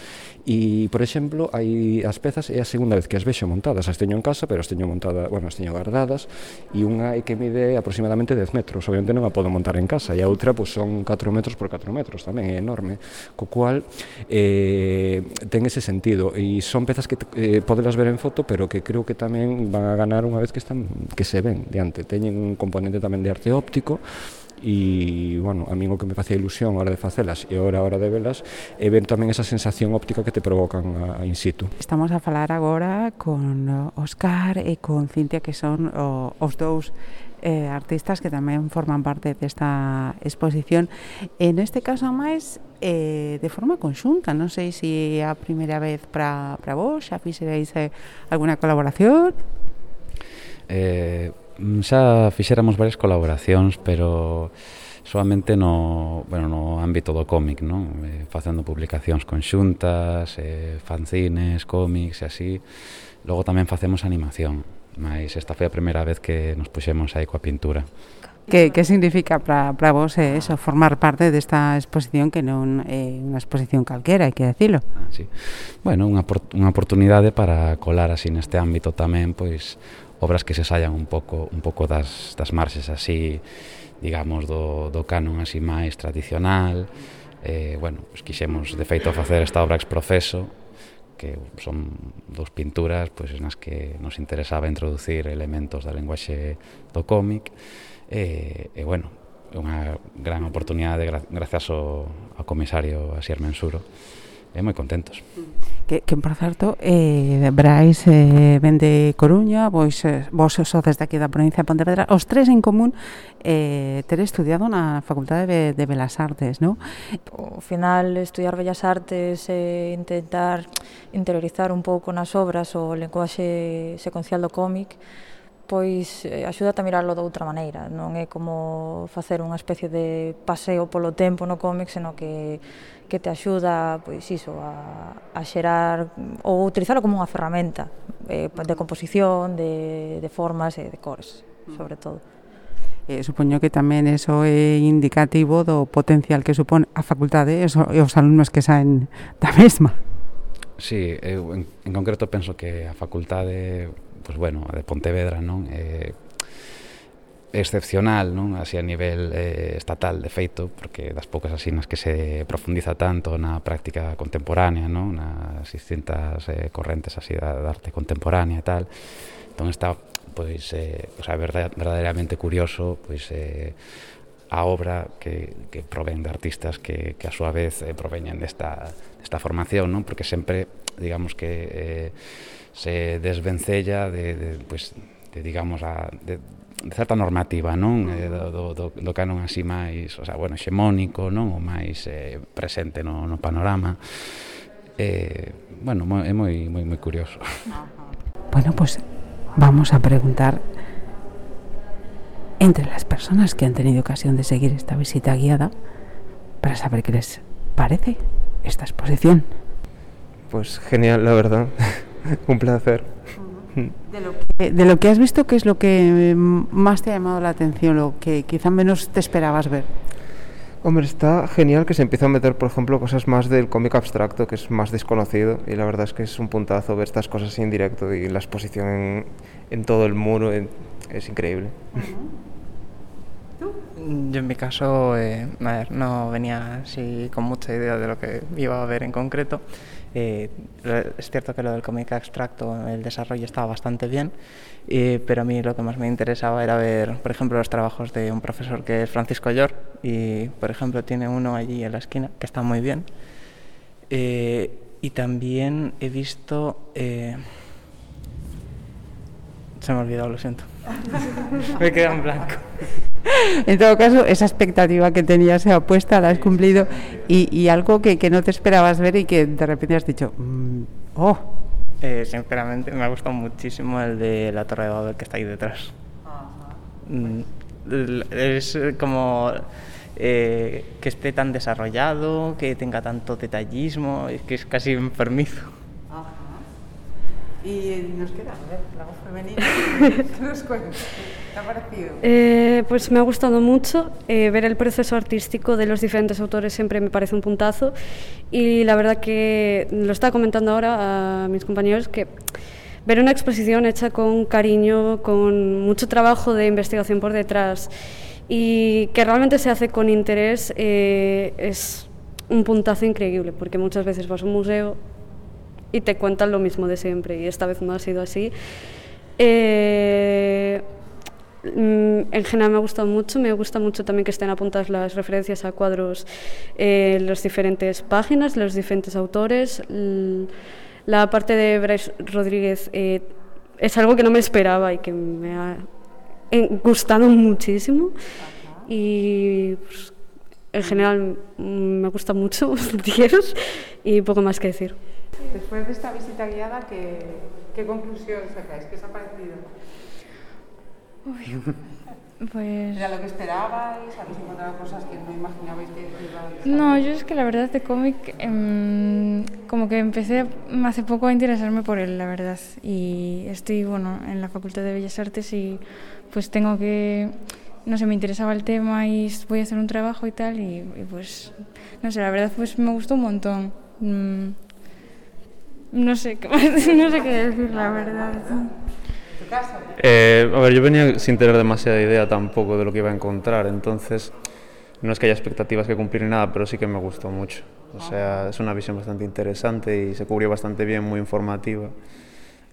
e, por exemplo, hai as pezas é a segunda vez que as vexo montadas, as teño en casa, pero as teño montadas, bueno, as teño guardadas, e unha é que mide mide aproximadamente 10 metros. Obviamente non a podo montar en casa. E a outra pois, son 4 metros por 4 metros tamén, é enorme. Co cual eh, ten ese sentido. E son pezas que eh, podelas ver en foto, pero que creo que tamén van a ganar unha vez que están que se ven diante. Teñen un componente tamén de arte óptico, e, bueno, a min o que me facía ilusión a hora de facelas e hora a hora de velas é ver tamén esa sensación óptica que te provocan a, in situ. Estamos a falar agora con Óscar e con Cintia que son o, os dous eh, artistas que tamén forman parte desta exposición. En este caso, máis, eh, de forma conxunta. Non sei se a primeira vez para vos xa fixereis eh, alguna colaboración. Eh, mm, xa fixéramos varias colaboracións, pero solamente no, bueno, no ámbito do cómic, non? Eh, facendo publicacións conxuntas, eh, fanzines, cómics e así. Logo tamén facemos animación Mais esta foi a primeira vez que nos puxemos aí coa pintura. Que, que significa para, para vos eh, eso, formar parte desta exposición que non é eh, unha exposición calquera, hai que decirlo? Ah, sí. Bueno, unha, unha oportunidade para colar así neste ámbito tamén pois obras que se saian un pouco un pouco das, das marxes así digamos do, do canon así máis tradicional eh, bueno, pues, quixemos de feito facer esta obra ex profeso que son dos pinturas pois nas que nos interesaba introducir elementos da lenguaxe do cómic e, e bueno, unha gran oportunidade grazas ao, ao comisario Asier Mensuro e moi contentos. Que, que por certo, eh, Brais eh, vende Coruña, vos, eh, vos sodes daqui da provincia de Pontevedra, os tres en común eh, ter estudiado na Facultade de, de Belas Artes, non? O final, estudiar Bellas Artes e eh, intentar interiorizar un pouco nas obras o lenguaxe secuencial do cómic, pois eh, axúdate a mirarlo de outra maneira, non é como facer unha especie de paseo polo tempo no cómic, senón que que te axuda pois iso a, a xerar ou utilizarlo como unha ferramenta eh, de composición, de, de formas e de cores, sobre mm. todo. Eh, supoño que tamén eso é indicativo do potencial que supón a facultade e os alumnos que saen da mesma. Sí, eu en, en concreto penso que a facultade, pois pues bueno, a de Pontevedra, non? Eh, excepcional, non? Así a nivel eh, estatal, de feito, porque das poucas así nas que se profundiza tanto na práctica contemporánea, non? Nas distintas eh, correntes así da, da arte contemporánea e tal. Entón está pois eh, o sea, verdadeiramente curioso, pois eh, a obra que, que provén de artistas que, que a súa vez eh, proveñen desta, desta formación, non? porque sempre, digamos que eh, se desvencella de, de, pues, de digamos, a, de, certa normativa, non? Eh, do, do, do canon así máis, o sea, bueno, xemónico, non? O máis eh, presente no, no panorama. Eh, bueno, é moi, moi, moi curioso. Bueno, pues vamos a preguntar entre las personas que han tenido ocasión de seguir esta visita guiada para saber qué les parece esta exposición. Pues genial, la verdad. Un placer. De lo, que, de lo que has visto, ¿qué es lo que más te ha llamado la atención, lo que quizá menos te esperabas ver? Hombre, está genial que se empiece a meter, por ejemplo, cosas más del cómic abstracto, que es más desconocido, y la verdad es que es un puntazo ver estas cosas en directo y la exposición en, en todo el muro es increíble. ¿Tú? Yo en mi caso, eh, a ver, no venía así con mucha idea de lo que iba a ver en concreto. Eh, es cierto que lo del cómic abstracto, el desarrollo estaba bastante bien, pero a mí lo que más me interesaba era ver, por ejemplo, los trabajos de un profesor que es Francisco Llor, y por ejemplo tiene uno allí en la esquina que está muy bien. Eh, y también he visto... Eh, se me ha olvidado, lo siento. me queda en blanco. En todo caso, esa expectativa que tenías se ha puesta, la has cumplido y, y algo que, que, no te esperabas ver y que de repente has dicho, mmm, oh. Eh, sinceramente me ha gustado muchísimo el de la Torre de Babel que está ahí detrás. -huh. Es como eh, que esté tan desarrollado, que tenga tanto detallismo, es que es casi enfermizo. Y nos queda, la voz femenina, ¿qué nos cuenta? ¿Te ha parecido? Eh, pues me ha gustado mucho eh, ver el proceso artístico de los diferentes autores, siempre me parece un puntazo. Y la verdad que lo estaba comentando ahora a mis compañeros que ver una exposición hecha con cariño, con mucho trabajo de investigación por detrás y que realmente se hace con interés eh, es un puntazo increíble, porque muchas veces vas a un museo y te cuentan lo mismo de siempre y esta vez no ha sido así. Eh, en general me ha gustado mucho, me gusta mucho también que estén apuntadas las referencias a cuadros eh, las diferentes páginas, los diferentes autores. La parte de Bryce Rodríguez eh, es algo que no me esperaba y que me ha gustado muchísimo y pues, en general me gusta mucho Dios y poco más que decir. Después de esta visita guiada, ¿qué, qué conclusión sacáis? ¿Qué os ha parecido? Uy, pues... ¿Era lo que esperabais? ¿Habéis encontrado cosas que no imaginabais que ibais a No, yo es que la verdad de cómic, eh, como que empecé hace poco a interesarme por él, la verdad. Y estoy, bueno, en la Facultad de Bellas Artes y pues tengo que no sé, me interesaba el tema y voy a hacer un trabajo y tal, y, y pues, no sé, la verdad pues me gustó un montón. Mm, no sé, qué, no sé qué decir, la verdad. Eh, a ver, yo venía sin tener demasiada idea tampoco de lo que iba a encontrar, entonces no es que haya expectativas que cumplir ni nada, pero sí que me gustó mucho. O sea, es una visión bastante interesante y se cubrió bastante bien, muy informativa.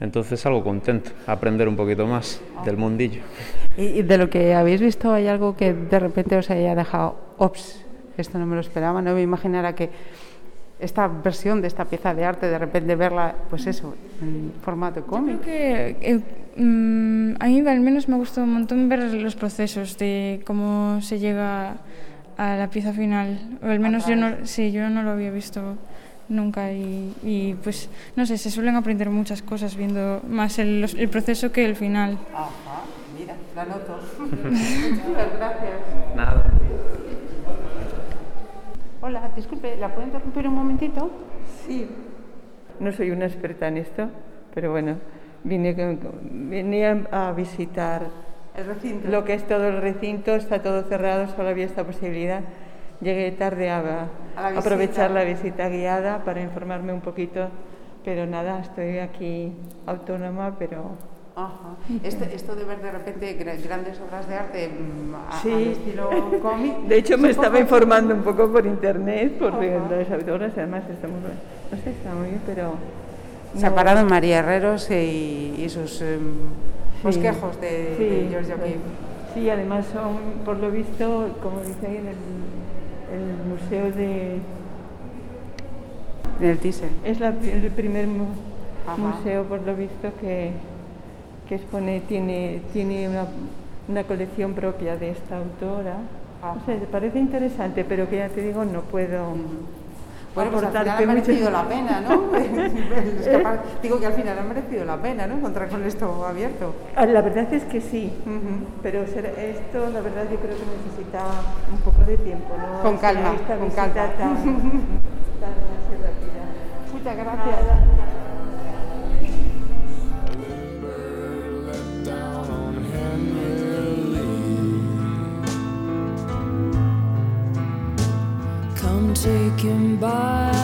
Entonces algo contento, aprender un poquito más del mundillo. ¿Y de lo que habéis visto hay algo que de repente os haya dejado, ops, esto no me lo esperaba, no me imaginara que esta versión de esta pieza de arte, de repente verla, pues eso, en formato cómic? Yo creo que eh, mm, a mí al menos me gustó un montón ver los procesos de cómo se llega a la pieza final. O al menos yo no, sí, yo no lo había visto nunca y, y, pues no sé, se suelen aprender muchas cosas viendo más el, los, el proceso que el final. Ajá, mira, la noto. Muchas gracias. Nada. Hola, disculpe, ¿la puedo interrumpir un momentito? Sí, no soy una experta en esto, pero bueno, vine, vine a visitar el recinto. lo que es todo el recinto, está todo cerrado, solo había esta posibilidad. Llegué tarde a, a la aprovechar la visita guiada para informarme un poquito, pero nada, estoy aquí autónoma, pero Ajá. Este, esto de ver de repente grandes obras de arte a, sí. al estilo cómic. De hecho, me estaba informando un poco por internet, por las autoras, además está muy bien. No sé, está muy bien, pero. Se ha parado María Herreros y, y sus eh, sí. bosquejos de, sí, de George O'Keeffe. Sí, además son, por lo visto, como dice ahí en el, el museo de. En el Thyssen. Es la, el primer mu Ajá. museo, por lo visto, que que expone, tiene, tiene una, una, colección propia de esta autora. Ah. O sea, te parece interesante, pero que ya te digo, no puedo. Bueno, pues al final ha merecido la pena, ¿no? Digo que al final ha merecido la pena, ¿no? Encontrar con esto abierto. La verdad es que sí, uh -huh. pero esto, la verdad, yo creo que necesita un poco de tiempo, ¿no? Con calma, con calma. Tan, tarde así rápida. Muchas gracias. Taken by.